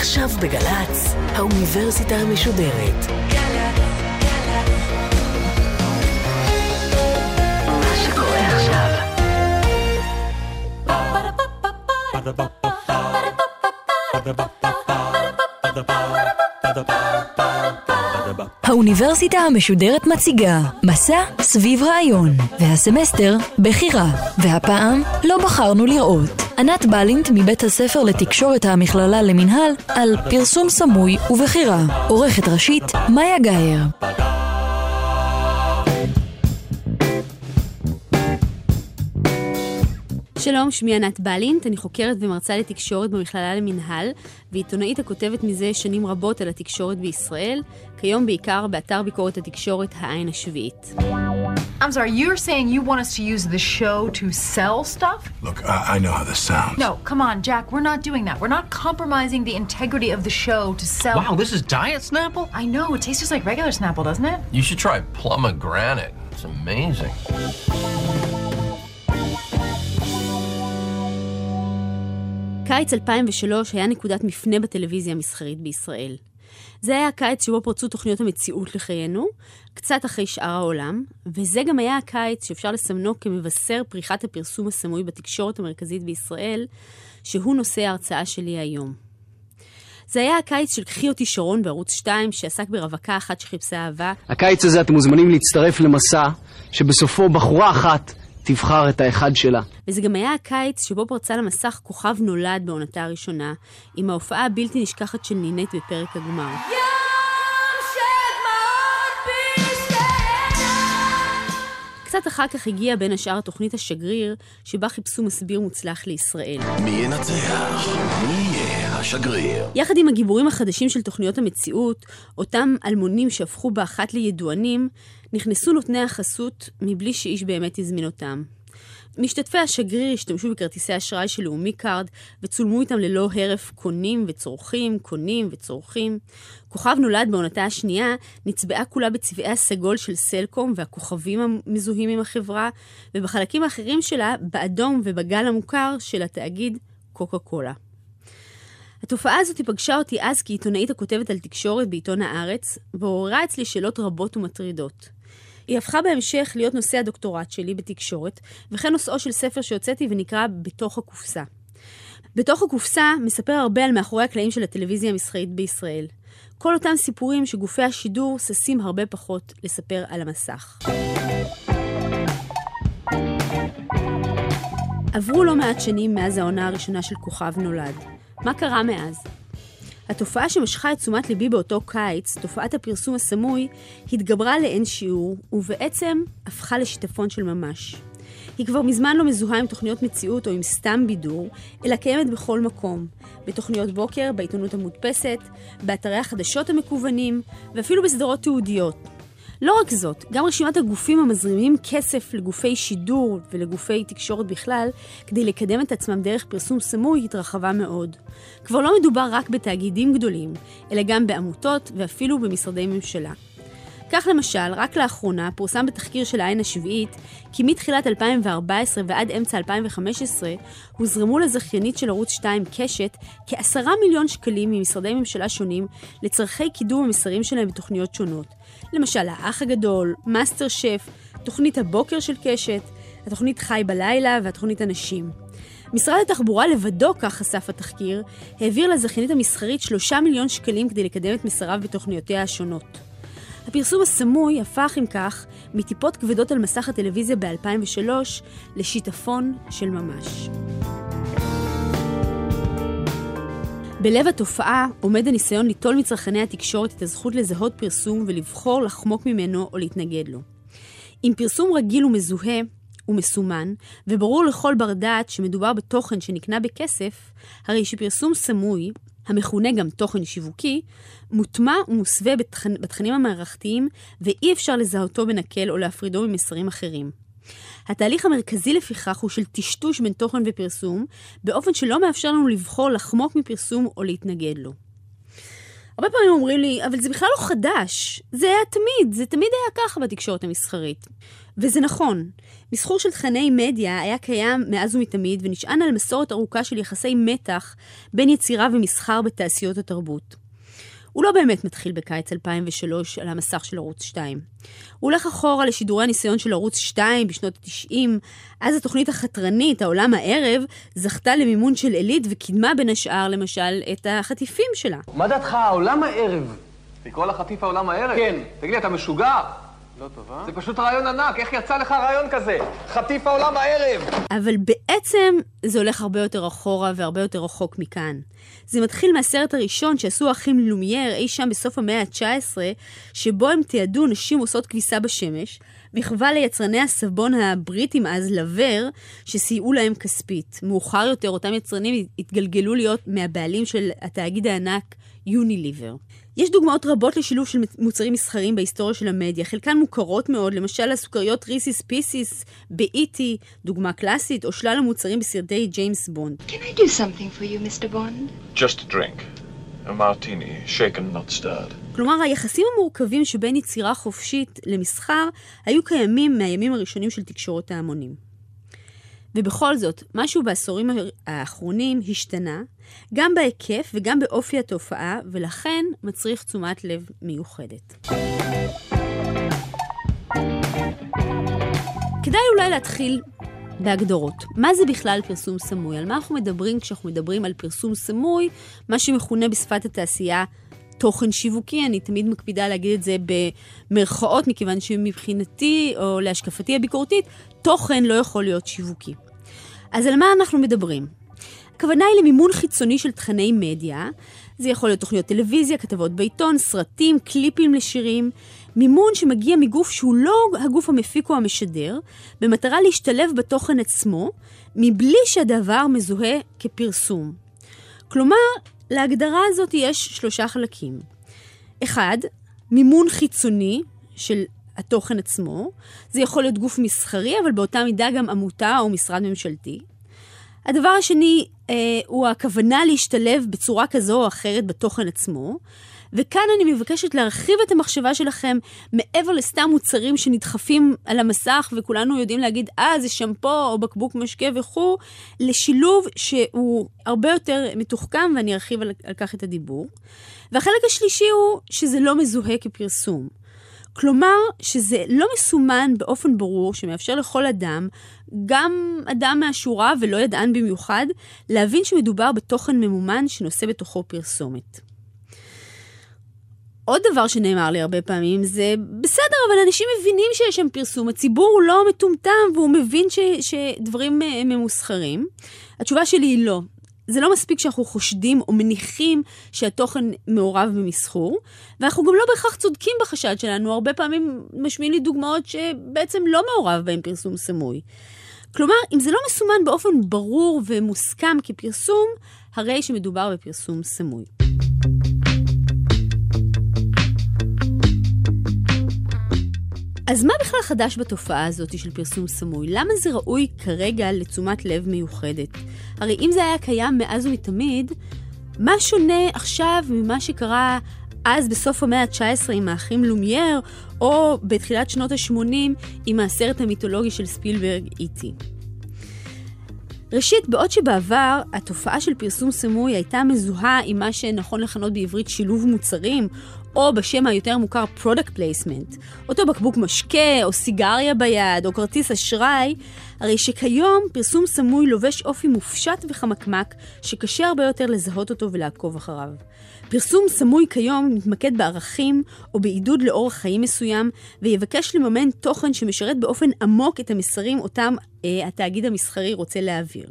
עכשיו בגל"צ, האוניברסיטה המשודרת. האוניברסיטה המשודרת מציגה מסע סביב רעיון, והסמסטר בחירה, והפעם לא בחרנו לראות. ענת בלינט מבית הספר לתקשורת המכללה למינהל על פרסום סמוי ובחירה. עורכת ראשית מאיה גאייר. שלום, שמי ענת בלינט, אני חוקרת ומרצה לתקשורת במכללה למינהל, ועיתונאית הכותבת מזה שנים רבות על התקשורת בישראל, כיום בעיקר באתר ביקורת התקשורת העין השביעית. I'm sorry, you're saying you want us to use the show to sell stuff? Look, I, I know how this sounds. No, come on, Jack, we're not doing that. We're not compromising the integrity of the show to sell. Wow, this is diet Snapple? I know, it tastes just like regular Snapple, doesn't it? You should try pomegranate. It's amazing. קיץ 2003 היה נקודת מפנה בטלוויזיה המסחרית בישראל. זה היה הקיץ שבו פרצו תוכניות המציאות לחיינו, קצת אחרי שאר העולם, וזה גם היה הקיץ שאפשר לסמנו כמבשר פריחת הפרסום הסמוי בתקשורת המרכזית בישראל, שהוא נושא ההרצאה שלי היום. זה היה הקיץ של קחי אותי שרון בערוץ 2, שעסק ברווקה אחת שחיפשה אהבה. הקיץ הזה אתם מוזמנים להצטרף למסע שבסופו בחורה אחת תבחר את האחד שלה. וזה גם היה הקיץ שבו פרצה למסך כוכב נולד בעונתה הראשונה, עם ההופעה הבלתי נשכחת של נינט בפרק הגמר. קצת אחר כך הגיעה בין השאר התוכנית השגריר, שבה חיפשו מסביר מוצלח לישראל. מי ינצח? מי יהיה השגריר? יחד עם הגיבורים החדשים של תוכניות המציאות, אותם אלמונים שהפכו באחת לידוענים, נכנסו נותני החסות מבלי שאיש באמת הזמין אותם. משתתפי השגריר השתמשו בכרטיסי אשראי של לאומי קארד וצולמו איתם ללא הרף קונים וצורכים, קונים וצורכים. כוכב נולד בעונתה השנייה נצבעה כולה בצבעי הסגול של סלקום והכוכבים המזוהים עם החברה, ובחלקים האחרים שלה באדום ובגל המוכר של התאגיד קוקה קולה. התופעה הזאת פגשה אותי אז כעיתונאית הכותבת על תקשורת בעיתון הארץ, ועוררה אצלי שאלות רבות ומטרידות. היא הפכה בהמשך להיות נושא הדוקטורט שלי בתקשורת, וכן נושאו של ספר שהוצאתי ונקרא בתוך הקופסה. בתוך הקופסה מספר הרבה על מאחורי הקלעים של הטלוויזיה המסחרית בישראל. כל אותם סיפורים שגופי השידור ששים הרבה פחות לספר על המסך. עברו לא מעט שנים מאז העונה הראשונה של כוכב נולד. מה קרה מאז? התופעה שמשכה את תשומת ליבי באותו קיץ, תופעת הפרסום הסמוי, התגברה לאין שיעור, ובעצם הפכה לשיטפון של ממש. היא כבר מזמן לא מזוהה עם תוכניות מציאות או עם סתם בידור, אלא קיימת בכל מקום. בתוכניות בוקר, בעיתונות המודפסת, באתרי החדשות המקוונים, ואפילו בסדרות תיעודיות. לא רק זאת, גם רשימת הגופים המזרימים כסף לגופי שידור ולגופי תקשורת בכלל, כדי לקדם את עצמם דרך פרסום סמוי, התרחבה מאוד. כבר לא מדובר רק בתאגידים גדולים, אלא גם בעמותות ואפילו במשרדי ממשלה. כך למשל, רק לאחרונה פורסם בתחקיר של העין השביעית כי מתחילת 2014 ועד אמצע 2015 הוזרמו לזכיינית של ערוץ 2 קשת כעשרה מיליון שקלים ממשרדי ממשלה שונים לצורכי קידום המסרים שלהם בתוכניות שונות. למשל, האח הגדול, מאסטר שף, תוכנית הבוקר של קשת, התוכנית חי בלילה והתוכנית הנשים. משרד התחבורה לבדו, כך חשף התחקיר, העביר לזכיינית המסחרית 3 מיליון שקלים כדי לקדם את מסריו בתוכניותיה השונות. הפרסום הסמוי הפך, אם כך, מטיפות כבדות על מסך הטלוויזיה ב-2003 לשיטפון של ממש. בלב התופעה עומד הניסיון ליטול מצרכני התקשורת את הזכות לזהות פרסום ולבחור לחמוק ממנו או להתנגד לו. אם פרסום רגיל ומזוהה ומסומן, וברור לכל בר דעת שמדובר בתוכן שנקנה בכסף, הרי שפרסום סמוי, המכונה גם תוכן שיווקי, מוטמע ומוסווה בתכנ... בתכנים המערכתיים, ואי אפשר לזהותו בנקל או להפרידו ממסרים אחרים. התהליך המרכזי לפיכך הוא של טשטוש בין תוכן ופרסום, באופן שלא מאפשר לנו לבחור לחמוק מפרסום או להתנגד לו. הרבה פעמים אומרים לי, אבל זה בכלל לא חדש. זה היה תמיד, זה תמיד היה ככה בתקשורת המסחרית. וזה נכון. מסחור של תכני מדיה היה קיים מאז ומתמיד ונשען על מסורת ארוכה של יחסי מתח בין יצירה ומסחר בתעשיות התרבות. הוא לא באמת מתחיל בקיץ 2003 על המסך של ערוץ 2. הוא הולך אחורה לשידורי הניסיון של ערוץ 2 בשנות ה-90, אז התוכנית החתרנית, העולם הערב, זכתה למימון של עילית וקידמה בין השאר, למשל, את החטיפים שלה. מה דעתך, העולם הערב? לקרוא לחטיף העולם הערב? כן. תגיד לי, אתה משוגע? לא טובה. זה פשוט רעיון ענק, איך יצא לך רעיון כזה? חטיף העולם הערב! אבל בעצם זה הולך הרבה יותר אחורה והרבה יותר רחוק מכאן. זה מתחיל מהסרט הראשון שעשו האחים לומייר אי שם בסוף המאה ה-19, שבו הם תיעדו נשים עושות כביסה בשמש, מחווה ליצרני הסבון הבריטים אז, לבר, שסייעו להם כספית. מאוחר יותר אותם יצרנים התגלגלו להיות מהבעלים של התאגיד הענק יוניליבר. יש דוגמאות רבות לשילוב של מוצרים מסחריים בהיסטוריה של המדיה, חלקן מוכרות מאוד, למשל הסוכריות ריסיס פיסיס באיטי, דוגמה קלאסית, או שלל המוצרים בסרטי ג'יימס בונד. Can I do something for you, Mr. Bond? Just a drink. A martini, shaken, not stirred. כלומר, היחסים המורכבים שבין יצירה חופשית למסחר היו קיימים מהימים הראשונים של תקשורת ההמונים. ובכל זאת, משהו בעשורים האחרונים השתנה, גם בהיקף וגם באופי התופעה, ולכן מצריך תשומת לב מיוחדת. כדאי אולי להתחיל בהגדרות. מה זה בכלל פרסום סמוי? על מה אנחנו מדברים כשאנחנו מדברים על פרסום סמוי, מה שמכונה בשפת התעשייה תוכן שיווקי, אני תמיד מקפידה להגיד את זה במרכאות, מכיוון שמבחינתי, או להשקפתי הביקורתית, תוכן לא יכול להיות שיווקי. אז על מה אנחנו מדברים? הכוונה היא למימון חיצוני של תכני מדיה. זה יכול להיות תוכניות טלוויזיה, כתבות בעיתון, סרטים, קליפים לשירים. מימון שמגיע מגוף שהוא לא הגוף המפיק או המשדר, במטרה להשתלב בתוכן עצמו, מבלי שהדבר מזוהה כפרסום. כלומר, להגדרה הזאת יש שלושה חלקים. אחד, מימון חיצוני של התוכן עצמו. זה יכול להיות גוף מסחרי, אבל באותה מידה גם עמותה או משרד ממשלתי. הדבר השני אה, הוא הכוונה להשתלב בצורה כזו או אחרת בתוכן עצמו. וכאן אני מבקשת להרחיב את המחשבה שלכם מעבר לסתם מוצרים שנדחפים על המסך וכולנו יודעים להגיד, אה, זה שמפו או בקבוק משקה וכו', לשילוב שהוא הרבה יותר מתוחכם ואני ארחיב על, על כך את הדיבור. והחלק השלישי הוא שזה לא מזוהה כפרסום. כלומר, שזה לא מסומן באופן ברור שמאפשר לכל אדם, גם אדם מהשורה ולא ידען במיוחד, להבין שמדובר בתוכן ממומן שנושא בתוכו פרסומת. עוד דבר שנאמר לי הרבה פעמים זה, בסדר, אבל אנשים מבינים שיש שם פרסום, הציבור הוא לא מטומטם והוא מבין ש, שדברים אה, ממוסחרים. התשובה שלי היא לא. זה לא מספיק שאנחנו חושדים או מניחים שהתוכן מעורב במסחור, ואנחנו גם לא בהכרח צודקים בחשד שלנו, הרבה פעמים משמיעים לי דוגמאות שבעצם לא מעורב בהם פרסום סמוי. כלומר, אם זה לא מסומן באופן ברור ומוסכם כפרסום, הרי שמדובר בפרסום סמוי. אז מה בכלל חדש בתופעה הזאת של פרסום סמוי? למה זה ראוי כרגע לתשומת לב מיוחדת? הרי אם זה היה קיים מאז ומתמיד, מה שונה עכשיו ממה שקרה אז בסוף המאה ה-19 עם האחים לומייר, או בתחילת שנות ה-80 עם הסרט המיתולוגי של ספילברג איטי? ראשית, בעוד שבעבר התופעה של פרסום סמוי הייתה מזוהה עם מה שנכון לכנות בעברית שילוב מוצרים, או בשם היותר מוכר Product Placement, אותו בקבוק משקה, או סיגריה ביד, או כרטיס אשראי, הרי שכיום פרסום סמוי לובש אופי מופשט וחמקמק, שקשה הרבה יותר לזהות אותו ולעקוב אחריו. פרסום סמוי כיום מתמקד בערכים או בעידוד לאורח חיים מסוים, ויבקש לממן תוכן שמשרת באופן עמוק את המסרים אותם התאגיד המסחרי רוצה להעביר.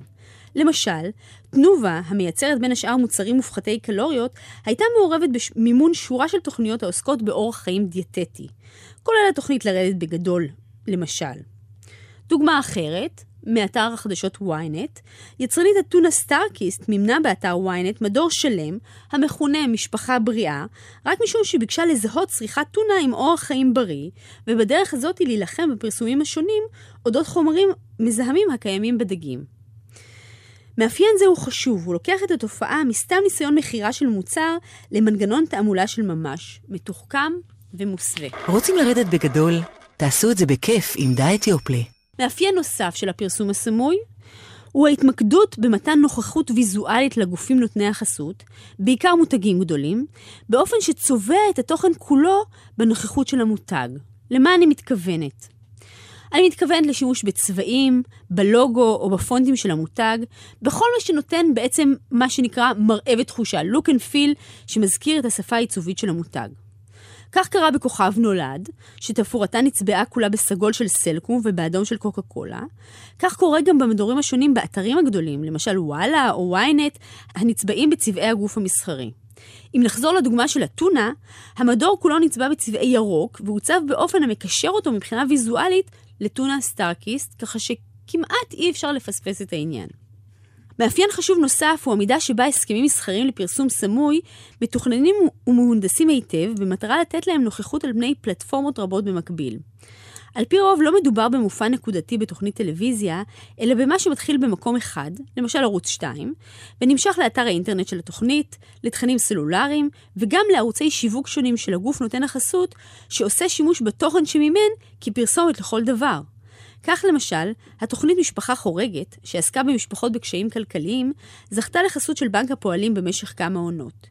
למשל, תנובה, המייצרת בין השאר מוצרים מופחתי קלוריות, הייתה מעורבת במימון שורה של תוכניות העוסקות באורח חיים דיאטטי. כולל התוכנית לרדת בגדול, למשל. דוגמה אחרת, מאתר החדשות ynet, יצרנית הטונה סטארקיסט מימנה באתר ynet מדור שלם, המכונה משפחה בריאה, רק משום שביקשה לזהות צריכת טונה עם אורח חיים בריא, ובדרך הזאת להילחם בפרסומים השונים אודות חומרים מזהמים הקיימים בדגים. מאפיין זה הוא חשוב, הוא לוקח את התופעה מסתם ניסיון מכירה של מוצר למנגנון תעמולה של ממש, מתוחכם ומוסווה. רוצים לרדת בגדול? תעשו את זה בכיף עם דיאט. מאפיין נוסף של הפרסום הסמוי הוא ההתמקדות במתן נוכחות ויזואלית לגופים נותני החסות, בעיקר מותגים גדולים, באופן שצובע את התוכן כולו בנוכחות של המותג. למה אני מתכוונת? אני מתכוונת לשימוש בצבעים, בלוגו או בפונטים של המותג, בכל מה שנותן בעצם מה שנקרא מראה ותחושה, look and feel, שמזכיר את השפה העיצובית של המותג. כך קרה בכוכב נולד, שתפאורתה נצבעה כולה בסגול של סלקום ובאדום של קוקה קולה. כך קורה גם במדורים השונים באתרים הגדולים, למשל וואלה או ynet, הנצבעים בצבעי הגוף המסחרי. אם נחזור לדוגמה של אתונה, המדור כולו נצבע בצבעי ירוק, ועוצב באופן המקשר אותו מבחינה ויזואלית לטונה סטארקיסט, ככה שכמעט אי אפשר לפספס את העניין. מאפיין חשוב נוסף הוא המידה שבה הסכמים מסחריים לפרסום סמוי מתוכננים ומהונדסים היטב במטרה לתת להם נוכחות על פני פלטפורמות רבות במקביל. על פי רוב לא מדובר במופע נקודתי בתוכנית טלוויזיה, אלא במה שמתחיל במקום אחד, למשל ערוץ 2, ונמשך לאתר האינטרנט של התוכנית, לתכנים סלולריים, וגם לערוצי שיווק שונים של הגוף נותן החסות, שעושה שימוש בתוכן שמימן כפרסומת לכל דבר. כך למשל, התוכנית משפחה חורגת, שעסקה במשפחות בקשיים כלכליים, זכתה לחסות של בנק הפועלים במשך כמה עונות.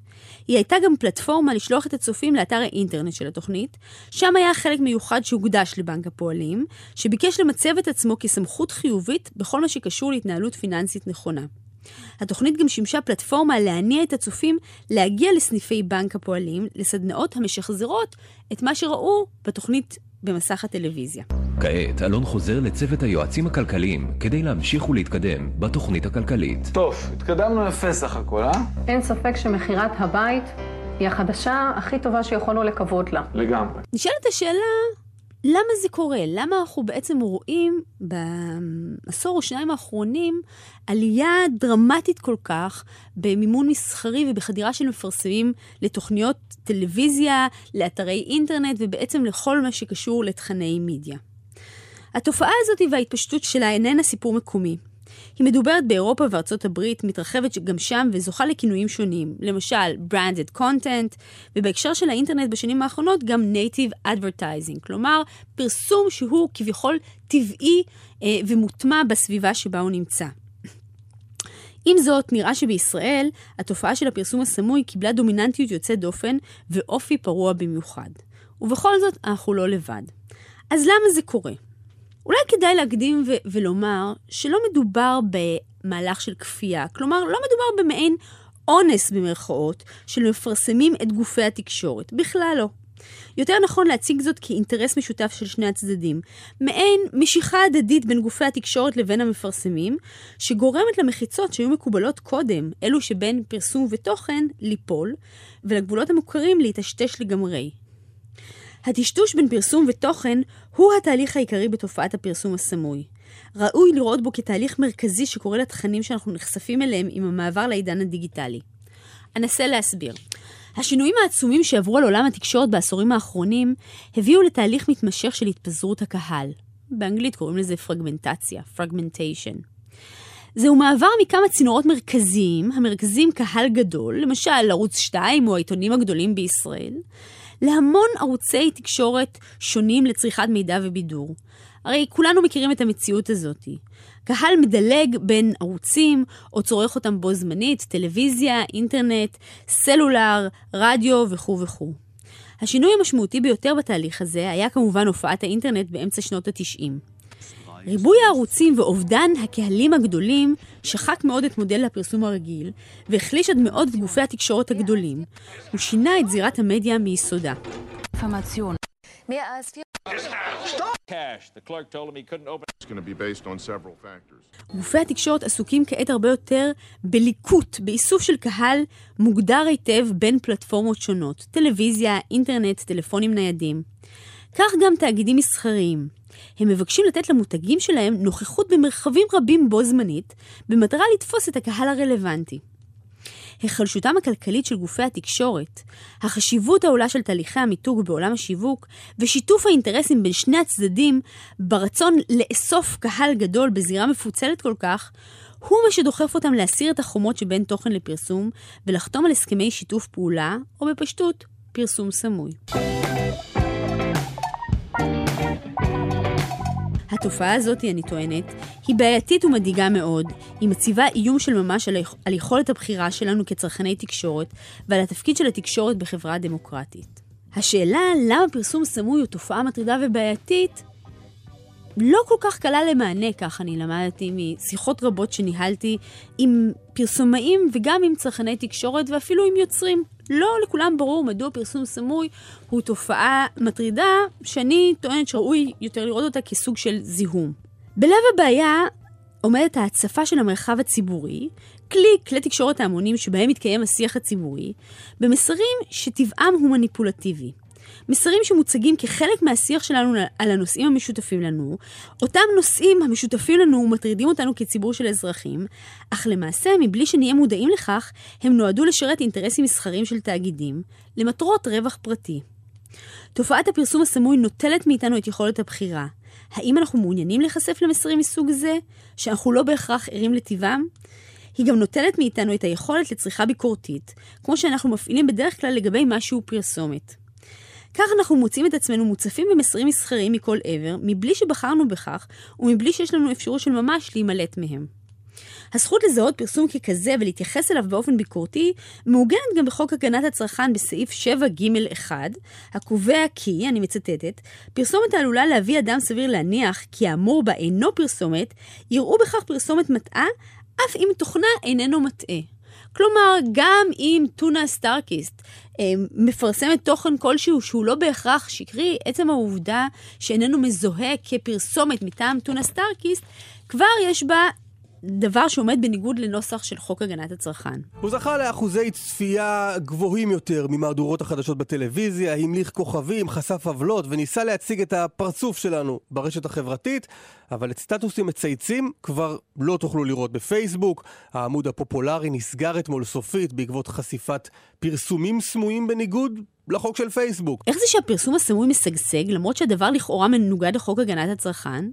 היא הייתה גם פלטפורמה לשלוח את הצופים לאתר האינטרנט של התוכנית, שם היה חלק מיוחד שהוקדש לבנק הפועלים, שביקש למצב את עצמו כסמכות חיובית בכל מה שקשור להתנהלות פיננסית נכונה. התוכנית גם שימשה פלטפורמה להניע את הצופים להגיע לסניפי בנק הפועלים, לסדנאות המשחזרות את מה שראו בתוכנית במסך הטלוויזיה. כעת אלון חוזר לצוות היועצים הכלכליים כדי להמשיך ולהתקדם בתוכנית הכלכלית. טוב, התקדמנו יפה סך הכל, אה? אין ספק שמכירת הבית היא החדשה הכי טובה שיכולנו לקוות לה. לגמרי. נשאלת השאלה, למה זה קורה? למה אנחנו בעצם רואים בעשור או שניים האחרונים עלייה דרמטית כל כך במימון מסחרי ובחדירה של מפרסמים לתוכניות טלוויזיה, לאתרי אינטרנט ובעצם לכל מה שקשור לתכני מידיה. התופעה הזאת וההתפשטות שלה איננה סיפור מקומי. היא מדוברת באירופה וארצות הברית, מתרחבת גם שם וזוכה לכינויים שונים, למשל branded content, ובהקשר של האינטרנט בשנים האחרונות גם native advertising, כלומר פרסום שהוא כביכול טבעי אה, ומוטמע בסביבה שבה הוא נמצא. עם זאת, נראה שבישראל התופעה של הפרסום הסמוי קיבלה דומיננטיות יוצאת דופן ואופי פרוע במיוחד. ובכל זאת, אנחנו לא לבד. אז למה זה קורה? אולי כדאי להקדים ו- ולומר שלא מדובר במהלך של כפייה, כלומר, לא מדובר במעין אונס במרכאות של מפרסמים את גופי התקשורת, בכלל לא. יותר נכון להציג זאת כאינטרס משותף של שני הצדדים, מעין משיכה הדדית בין גופי התקשורת לבין המפרסמים, שגורמת למחיצות שהיו מקובלות קודם, אלו שבין פרסום ותוכן, ליפול, ולגבולות המוכרים להיטשטש לגמרי. הטשטוש בין פרסום ותוכן הוא התהליך העיקרי בתופעת הפרסום הסמוי. ראוי לראות בו כתהליך מרכזי שקורה לתכנים שאנחנו נחשפים אליהם עם המעבר לעידן הדיגיטלי. אנסה להסביר. השינויים העצומים שעברו על עולם התקשורת בעשורים האחרונים הביאו לתהליך מתמשך של התפזרות הקהל. באנגלית קוראים לזה פרגמנטציה, פרגמנטיישן. זהו מעבר מכמה צינורות מרכזיים, המרכזים קהל גדול, למשל ערוץ 2 או העיתונים הגדולים בישראל, להמון ערוצי תקשורת שונים לצריכת מידע ובידור. הרי כולנו מכירים את המציאות הזאת. קהל מדלג בין ערוצים או צורך אותם בו זמנית, טלוויזיה, אינטרנט, סלולר, רדיו וכו' וכו'. השינוי המשמעותי ביותר בתהליך הזה היה כמובן הופעת האינטרנט באמצע שנות ה-90. ריבוי הערוצים ואובדן הקהלים הגדולים שחק מאוד את מודל הפרסום הרגיל, והחליש עד מאוד את גופי התקשורת הגדולים. הוא שינה את זירת המדיה מיסודה. גופי התקשורת עסוקים כעת הרבה יותר בליקוט, באיסוף של קהל מוגדר היטב בין פלטפורמות שונות, טלוויזיה, אינטרנט, טלפונים ניידים. כך גם תאגידים מסחריים. הם מבקשים לתת למותגים שלהם נוכחות במרחבים רבים בו זמנית, במטרה לתפוס את הקהל הרלוונטי. היחלשותם הכלכלית של גופי התקשורת, החשיבות העולה של תהליכי המיתוג בעולם השיווק, ושיתוף האינטרסים בין שני הצדדים ברצון לאסוף קהל גדול בזירה מפוצלת כל כך, הוא מה שדוחף אותם להסיר את החומות שבין תוכן לפרסום ולחתום על הסכמי שיתוף פעולה, או בפשטות, פרסום סמוי. התופעה הזאת, אני טוענת, היא בעייתית ומדאיגה מאוד. היא מציבה איום של ממש על, על יכולת הבחירה שלנו כצרכני תקשורת ועל התפקיד של התקשורת בחברה דמוקרטית. השאלה למה פרסום סמוי הוא תופעה מטרידה ובעייתית, לא כל כך קלה למענה, כך אני למדתי משיחות רבות שניהלתי עם פרסומאים וגם עם צרכני תקשורת ואפילו עם יוצרים. לא לכולם ברור מדוע פרסום סמוי הוא תופעה מטרידה, שאני טוענת שראוי יותר לראות אותה כסוג של זיהום. בלב הבעיה עומדת ההצפה של המרחב הציבורי, כלי, כלי תקשורת ההמונים שבהם מתקיים השיח הציבורי, במסרים שטבעם הוא מניפולטיבי. מסרים שמוצגים כחלק מהשיח שלנו על הנושאים המשותפים לנו, אותם נושאים המשותפים לנו ומטרידים אותנו כציבור של אזרחים, אך למעשה, מבלי שנהיה מודעים לכך, הם נועדו לשרת אינטרסים מסחריים של תאגידים, למטרות רווח פרטי. תופעת הפרסום הסמוי נוטלת מאיתנו את יכולת הבחירה. האם אנחנו מעוניינים להיחשף למסרים מסוג זה, שאנחנו לא בהכרח ערים לטבעם? היא גם נוטלת מאיתנו את היכולת לצריכה ביקורתית, כמו שאנחנו מפעילים בדרך כלל לגבי משהו פרסומת. כך אנחנו מוצאים את עצמנו מוצפים במסרים מסחריים מכל עבר, מבלי שבחרנו בכך, ומבלי שיש לנו אפשרות של ממש להימלט מהם. הזכות לזהות פרסום ככזה ולהתייחס אליו באופן ביקורתי מעוגנת גם בחוק הגנת הצרכן בסעיף 7ג1, הקובע כי, אני מצטטת, פרסומת העלולה להביא אדם סביר להניח כי האמור בה אינו פרסומת, יראו בכך פרסומת מטעה, אף אם תוכנה איננו מטעה. כלומר, גם אם טונה סטארקיסט מפרסמת תוכן כלשהו שהוא לא בהכרח שקרי, עצם העובדה שאיננו מזוהה כפרסומת מטעם טונה סטארקיסט, כבר יש בה דבר שעומד בניגוד לנוסח של חוק הגנת הצרכן. הוא זכה לאחוזי צפייה גבוהים יותר ממהדורות החדשות בטלוויזיה, המליך כוכבים, חשף עוולות וניסה להציג את הפרצוף שלנו ברשת החברתית, אבל את סטטוסים מצייצים כבר לא תוכלו לראות בפייסבוק. העמוד הפופולרי נסגר אתמול סופית בעקבות חשיפת פרסומים סמויים בניגוד לחוק של פייסבוק. איך זה שהפרסום הסמוי משגשג למרות שהדבר לכאורה מנוגד לחוק הגנת הצרכן?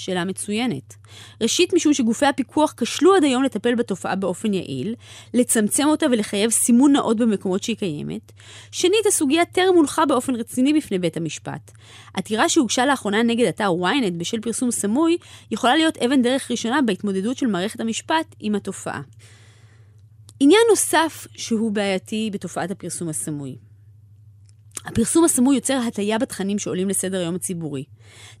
שאלה מצוינת. ראשית, משום שגופי הפיקוח כשלו עד היום לטפל בתופעה באופן יעיל, לצמצם אותה ולחייב סימון נאות במקומות שהיא קיימת. שנית, הסוגיה טרם הולכה באופן רציני בפני בית המשפט. עתירה שהוגשה לאחרונה נגד אתר ynet בשל פרסום סמוי, יכולה להיות אבן דרך ראשונה בהתמודדות של מערכת המשפט עם התופעה. עניין נוסף שהוא בעייתי בתופעת הפרסום הסמוי. הפרסום הסמוי יוצר הטיה בתכנים שעולים לסדר היום הציבורי.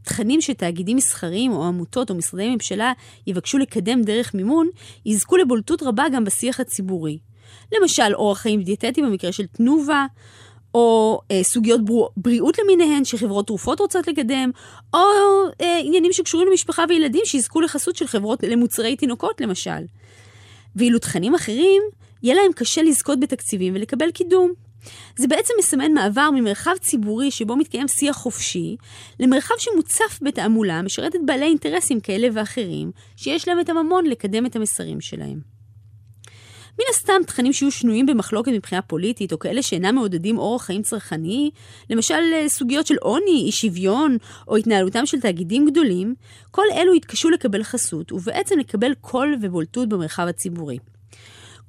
תכנים שתאגידים מסחריים או עמותות או משרדי ממשלה יבקשו לקדם דרך מימון, יזכו לבולטות רבה גם בשיח הציבורי. למשל, אורח חיים דיאטטי במקרה של תנובה, או אה, סוגיות בר... בריאות למיניהן שחברות תרופות רוצות לקדם, או אה, עניינים שקשורים למשפחה וילדים שיזכו לחסות של חברות למוצרי תינוקות למשל. ואילו תכנים אחרים, יהיה להם קשה לזכות בתקציבים ולקבל קידום. זה בעצם מסמן מעבר ממרחב ציבורי שבו מתקיים שיח חופשי, למרחב שמוצף בתעמולה, משרת את בעלי אינטרסים כאלה ואחרים, שיש להם את הממון לקדם את המסרים שלהם. מן הסתם תכנים שיהיו שנויים במחלוקת מבחינה פוליטית, או כאלה שאינם מעודדים אורח חיים צרכני, למשל אה, סוגיות של עוני, אי שוויון, או התנהלותם של תאגידים גדולים, כל אלו יתקשו לקבל חסות, ובעצם לקבל קול ובולטות במרחב הציבורי.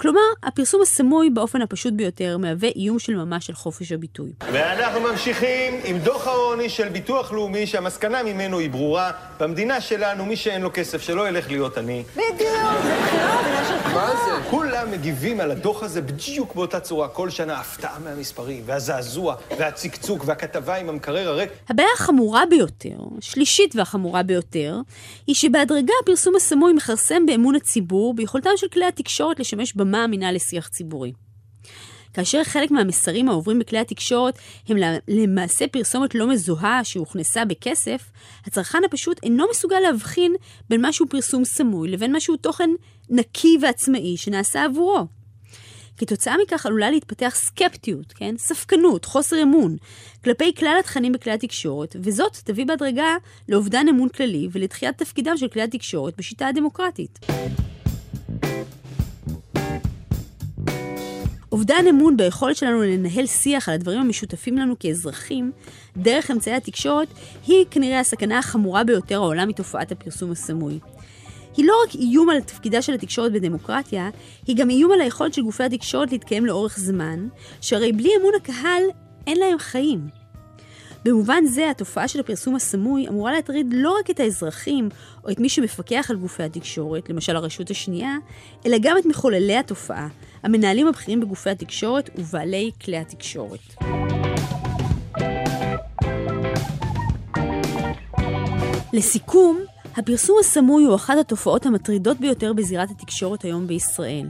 כלומר, הפרסום הסמוי באופן הפשוט ביותר מהווה איום של ממש על חופש הביטוי. ואנחנו ממשיכים עם דוח העוני של ביטוח לאומי, שהמסקנה ממנו היא ברורה. במדינה שלנו, מי שאין לו כסף, שלא ילך להיות עני. בדיוק, זה. מה זה? כולם מגיבים על הדוח הזה בדיוק באותה צורה. כל שנה הפתעה מהמספרים, והזעזוע, והצקצוק, והכתבה עם המקרר הריק. הבעיה החמורה ביותר, שלישית והחמורה ביותר, היא שבהדרגה הפרסום הסמוי מכרסם באמון הציבור, ביכולתם של כלי התקשורת לשמש במה אמינה לשיח ציבורי. כאשר חלק מהמסרים העוברים בכלי התקשורת הם למעשה פרסומת לא מזוהה שהוכנסה בכסף, הצרכן הפשוט אינו מסוגל להבחין בין משהו פרסום סמוי לבין משהו תוכן נקי ועצמאי שנעשה עבורו. כתוצאה מכך עלולה להתפתח סקפטיות, כן? ספקנות, חוסר אמון, כלפי כלל התכנים בכלי התקשורת, וזאת תביא בהדרגה לאובדן אמון כללי ולדחיית תפקידם של כלי התקשורת בשיטה הדמוקרטית. אובדן אמון ביכולת שלנו לנהל שיח על הדברים המשותפים לנו כאזרחים, דרך אמצעי התקשורת, היא כנראה הסכנה החמורה ביותר העולה מתופעת הפרסום הסמוי. היא לא רק איום על תפקידה של התקשורת בדמוקרטיה, היא גם איום על היכולת של גופי התקשורת להתקיים לאורך זמן, שהרי בלי אמון הקהל אין להם חיים. במובן זה, התופעה של הפרסום הסמוי אמורה להטריד לא רק את האזרחים או את מי שמפקח על גופי התקשורת, למשל הרשות השנייה, אלא גם את מחוללי התופעה, המנהלים הבכירים בגופי התקשורת ובעלי כלי התקשורת. לסיכום, הפרסום הסמוי הוא אחת התופעות המטרידות ביותר בזירת התקשורת היום בישראל.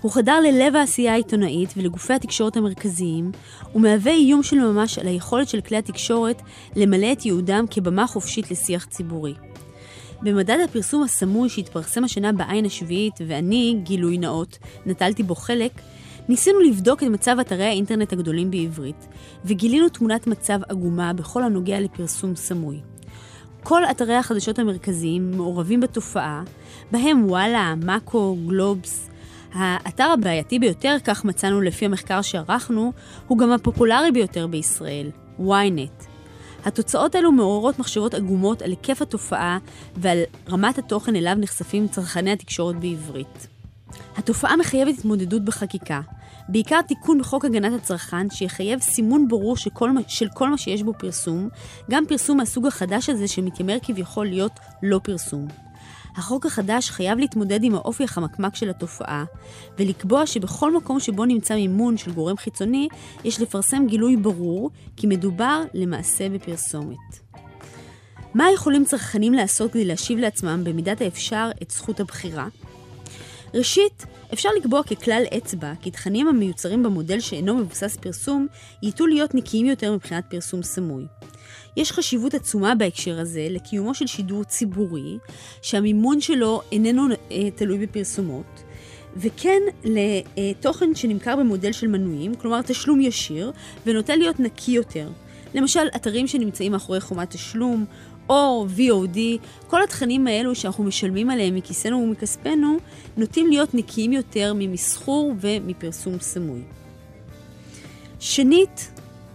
הוא חדר ללב העשייה העיתונאית ולגופי התקשורת המרכזיים, ומהווה איום של ממש על היכולת של כלי התקשורת למלא את ייעודם כבמה חופשית לשיח ציבורי. במדד הפרסום הסמוי שהתפרסם השנה בעין השביעית, ואני, גילוי נאות, נטלתי בו חלק, ניסינו לבדוק את מצב אתרי האינטרנט הגדולים בעברית, וגילינו תמונת מצב עגומה בכל הנוגע לפרסום סמוי. כל אתרי החדשות המרכזיים מעורבים בתופעה, בהם וואלה, מאקו, גלובס. האתר הבעייתי ביותר, כך מצאנו לפי המחקר שערכנו, הוא גם הפופולרי ביותר בישראל, ynet. התוצאות האלו מעוררות מחשבות עגומות על היקף התופעה ועל רמת התוכן אליו נחשפים צרכני התקשורת בעברית. התופעה מחייבת התמודדות בחקיקה, בעיקר תיקון בחוק הגנת הצרכן שיחייב סימון ברור של כל, של כל מה שיש בו פרסום, גם פרסום מהסוג החדש הזה שמתיימר כביכול להיות לא פרסום. החוק החדש חייב להתמודד עם האופי החמקמק של התופעה, ולקבוע שבכל מקום שבו נמצא מימון של גורם חיצוני, יש לפרסם גילוי ברור כי מדובר למעשה בפרסומת. מה יכולים צרכנים לעשות כדי להשיב לעצמם במידת האפשר את זכות הבחירה? ראשית, אפשר לקבוע ככלל אצבע כי תכנים המיוצרים במודל שאינו מבוסס פרסום ייטו להיות נקיים יותר מבחינת פרסום סמוי. יש חשיבות עצומה בהקשר הזה לקיומו של שידור ציבורי, שהמימון שלו איננו אה, תלוי בפרסומות, וכן לתוכן שנמכר במודל של מנויים, כלומר תשלום ישיר, ונוטה להיות נקי יותר. למשל, אתרים שנמצאים מאחורי חומת תשלום, או VOD, כל התכנים האלו שאנחנו משלמים עליהם מכיסנו ומכספנו, נוטים להיות נקיים יותר ממסחור ומפרסום סמוי. שנית,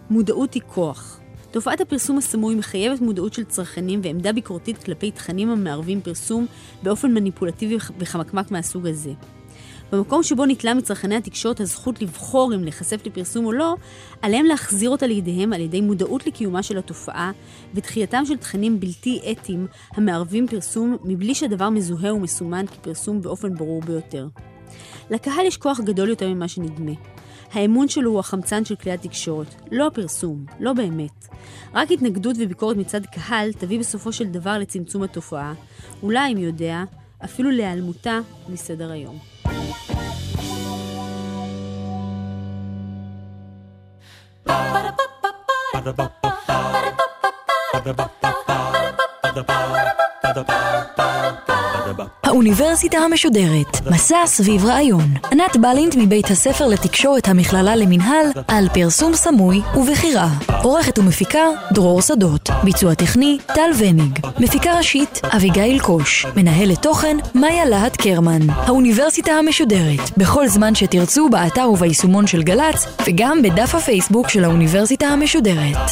מודעות היא כוח. תופעת הפרסום הסמוי מחייבת מודעות של צרכנים ועמדה ביקורתית כלפי תכנים המערבים פרסום באופן מניפולטיבי וחמקמק מהסוג הזה. במקום שבו ניטלה מצרכני התקשורת הזכות לבחור אם להיחשף לפרסום או לא, עליהם להחזיר אותה לידיהם על ידי מודעות לקיומה של התופעה ודחייתם של תכנים בלתי אתיים המערבים פרסום מבלי שהדבר מזוהה ומסומן כפרסום באופן ברור ביותר. לקהל יש כוח גדול יותר ממה שנדמה. האמון שלו הוא החמצן של כלי התקשורת, לא הפרסום, לא באמת. רק התנגדות וביקורת מצד קהל תביא בסופו של דבר לצמצום התופעה, אולי, מי יודע, אפילו להיעלמותה מסדר היום. האוניברסיטה המשודרת, מסע סביב רעיון. ענת בלינט מבית הספר לתקשורת המכללה למינהל, על פרסום סמוי ובחירה. עורכת ומפיקה, דרור שדות. ביצוע טכני, טל וניג. מפיקה ראשית, אביגיל קוש. מנהלת תוכן, מאיה להט קרמן. האוניברסיטה המשודרת, בכל זמן שתרצו באתר וביישומון של גל"צ, וגם בדף הפייסבוק של האוניברסיטה המשודרת.